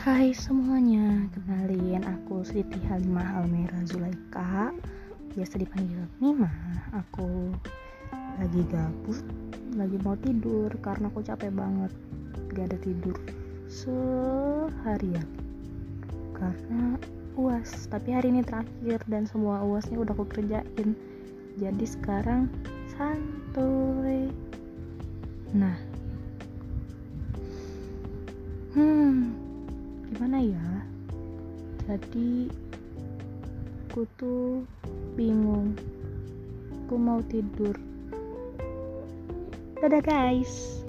Hai semuanya, kenalin aku Siti Halimah Almera Zulaika. Biasa dipanggil Mima. Aku lagi gabut, lagi mau tidur karena aku capek banget. Gak ada tidur seharian. Karena uas, tapi hari ini terakhir dan semua uasnya udah aku kerjain. Jadi sekarang santuy. Nah, gimana ya? Jadi aku tuh bingung. Aku mau tidur. Dadah guys.